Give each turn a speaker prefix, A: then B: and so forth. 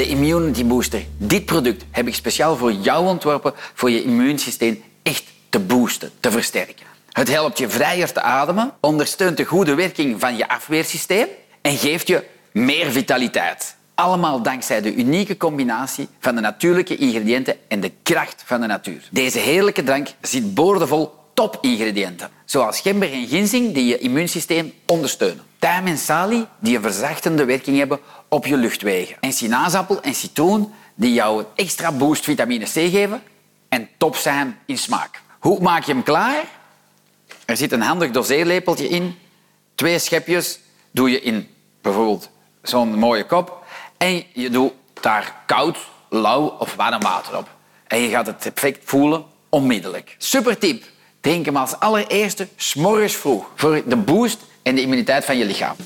A: de Immunity Booster. Dit product heb ik speciaal voor jou ontworpen voor je immuunsysteem echt te boosten, te versterken. Het helpt je vrijer te ademen, ondersteunt de goede werking van je afweersysteem en geeft je meer vitaliteit. Allemaal dankzij de unieke combinatie van de natuurlijke ingrediënten en de kracht van de natuur. Deze heerlijke drank zit boordevol topingrediënten, zoals gember en ginseng die je immuunsysteem ondersteunen. Tijm en salie die een verzachtende werking hebben op je luchtwegen. En sinaasappel en citroen die jou een extra boost vitamine C geven en top zijn in smaak. Hoe maak je hem klaar? Er zit een handig doseerlepeltje in. Twee schepjes doe je in bijvoorbeeld zo'n mooie kop. En je doet daar koud, lauw of warm water op. En je gaat het effect voelen onmiddellijk. Super tip. Drink hem als allereerste s'morgens vroeg voor de boost en de immuniteit van je lichaam.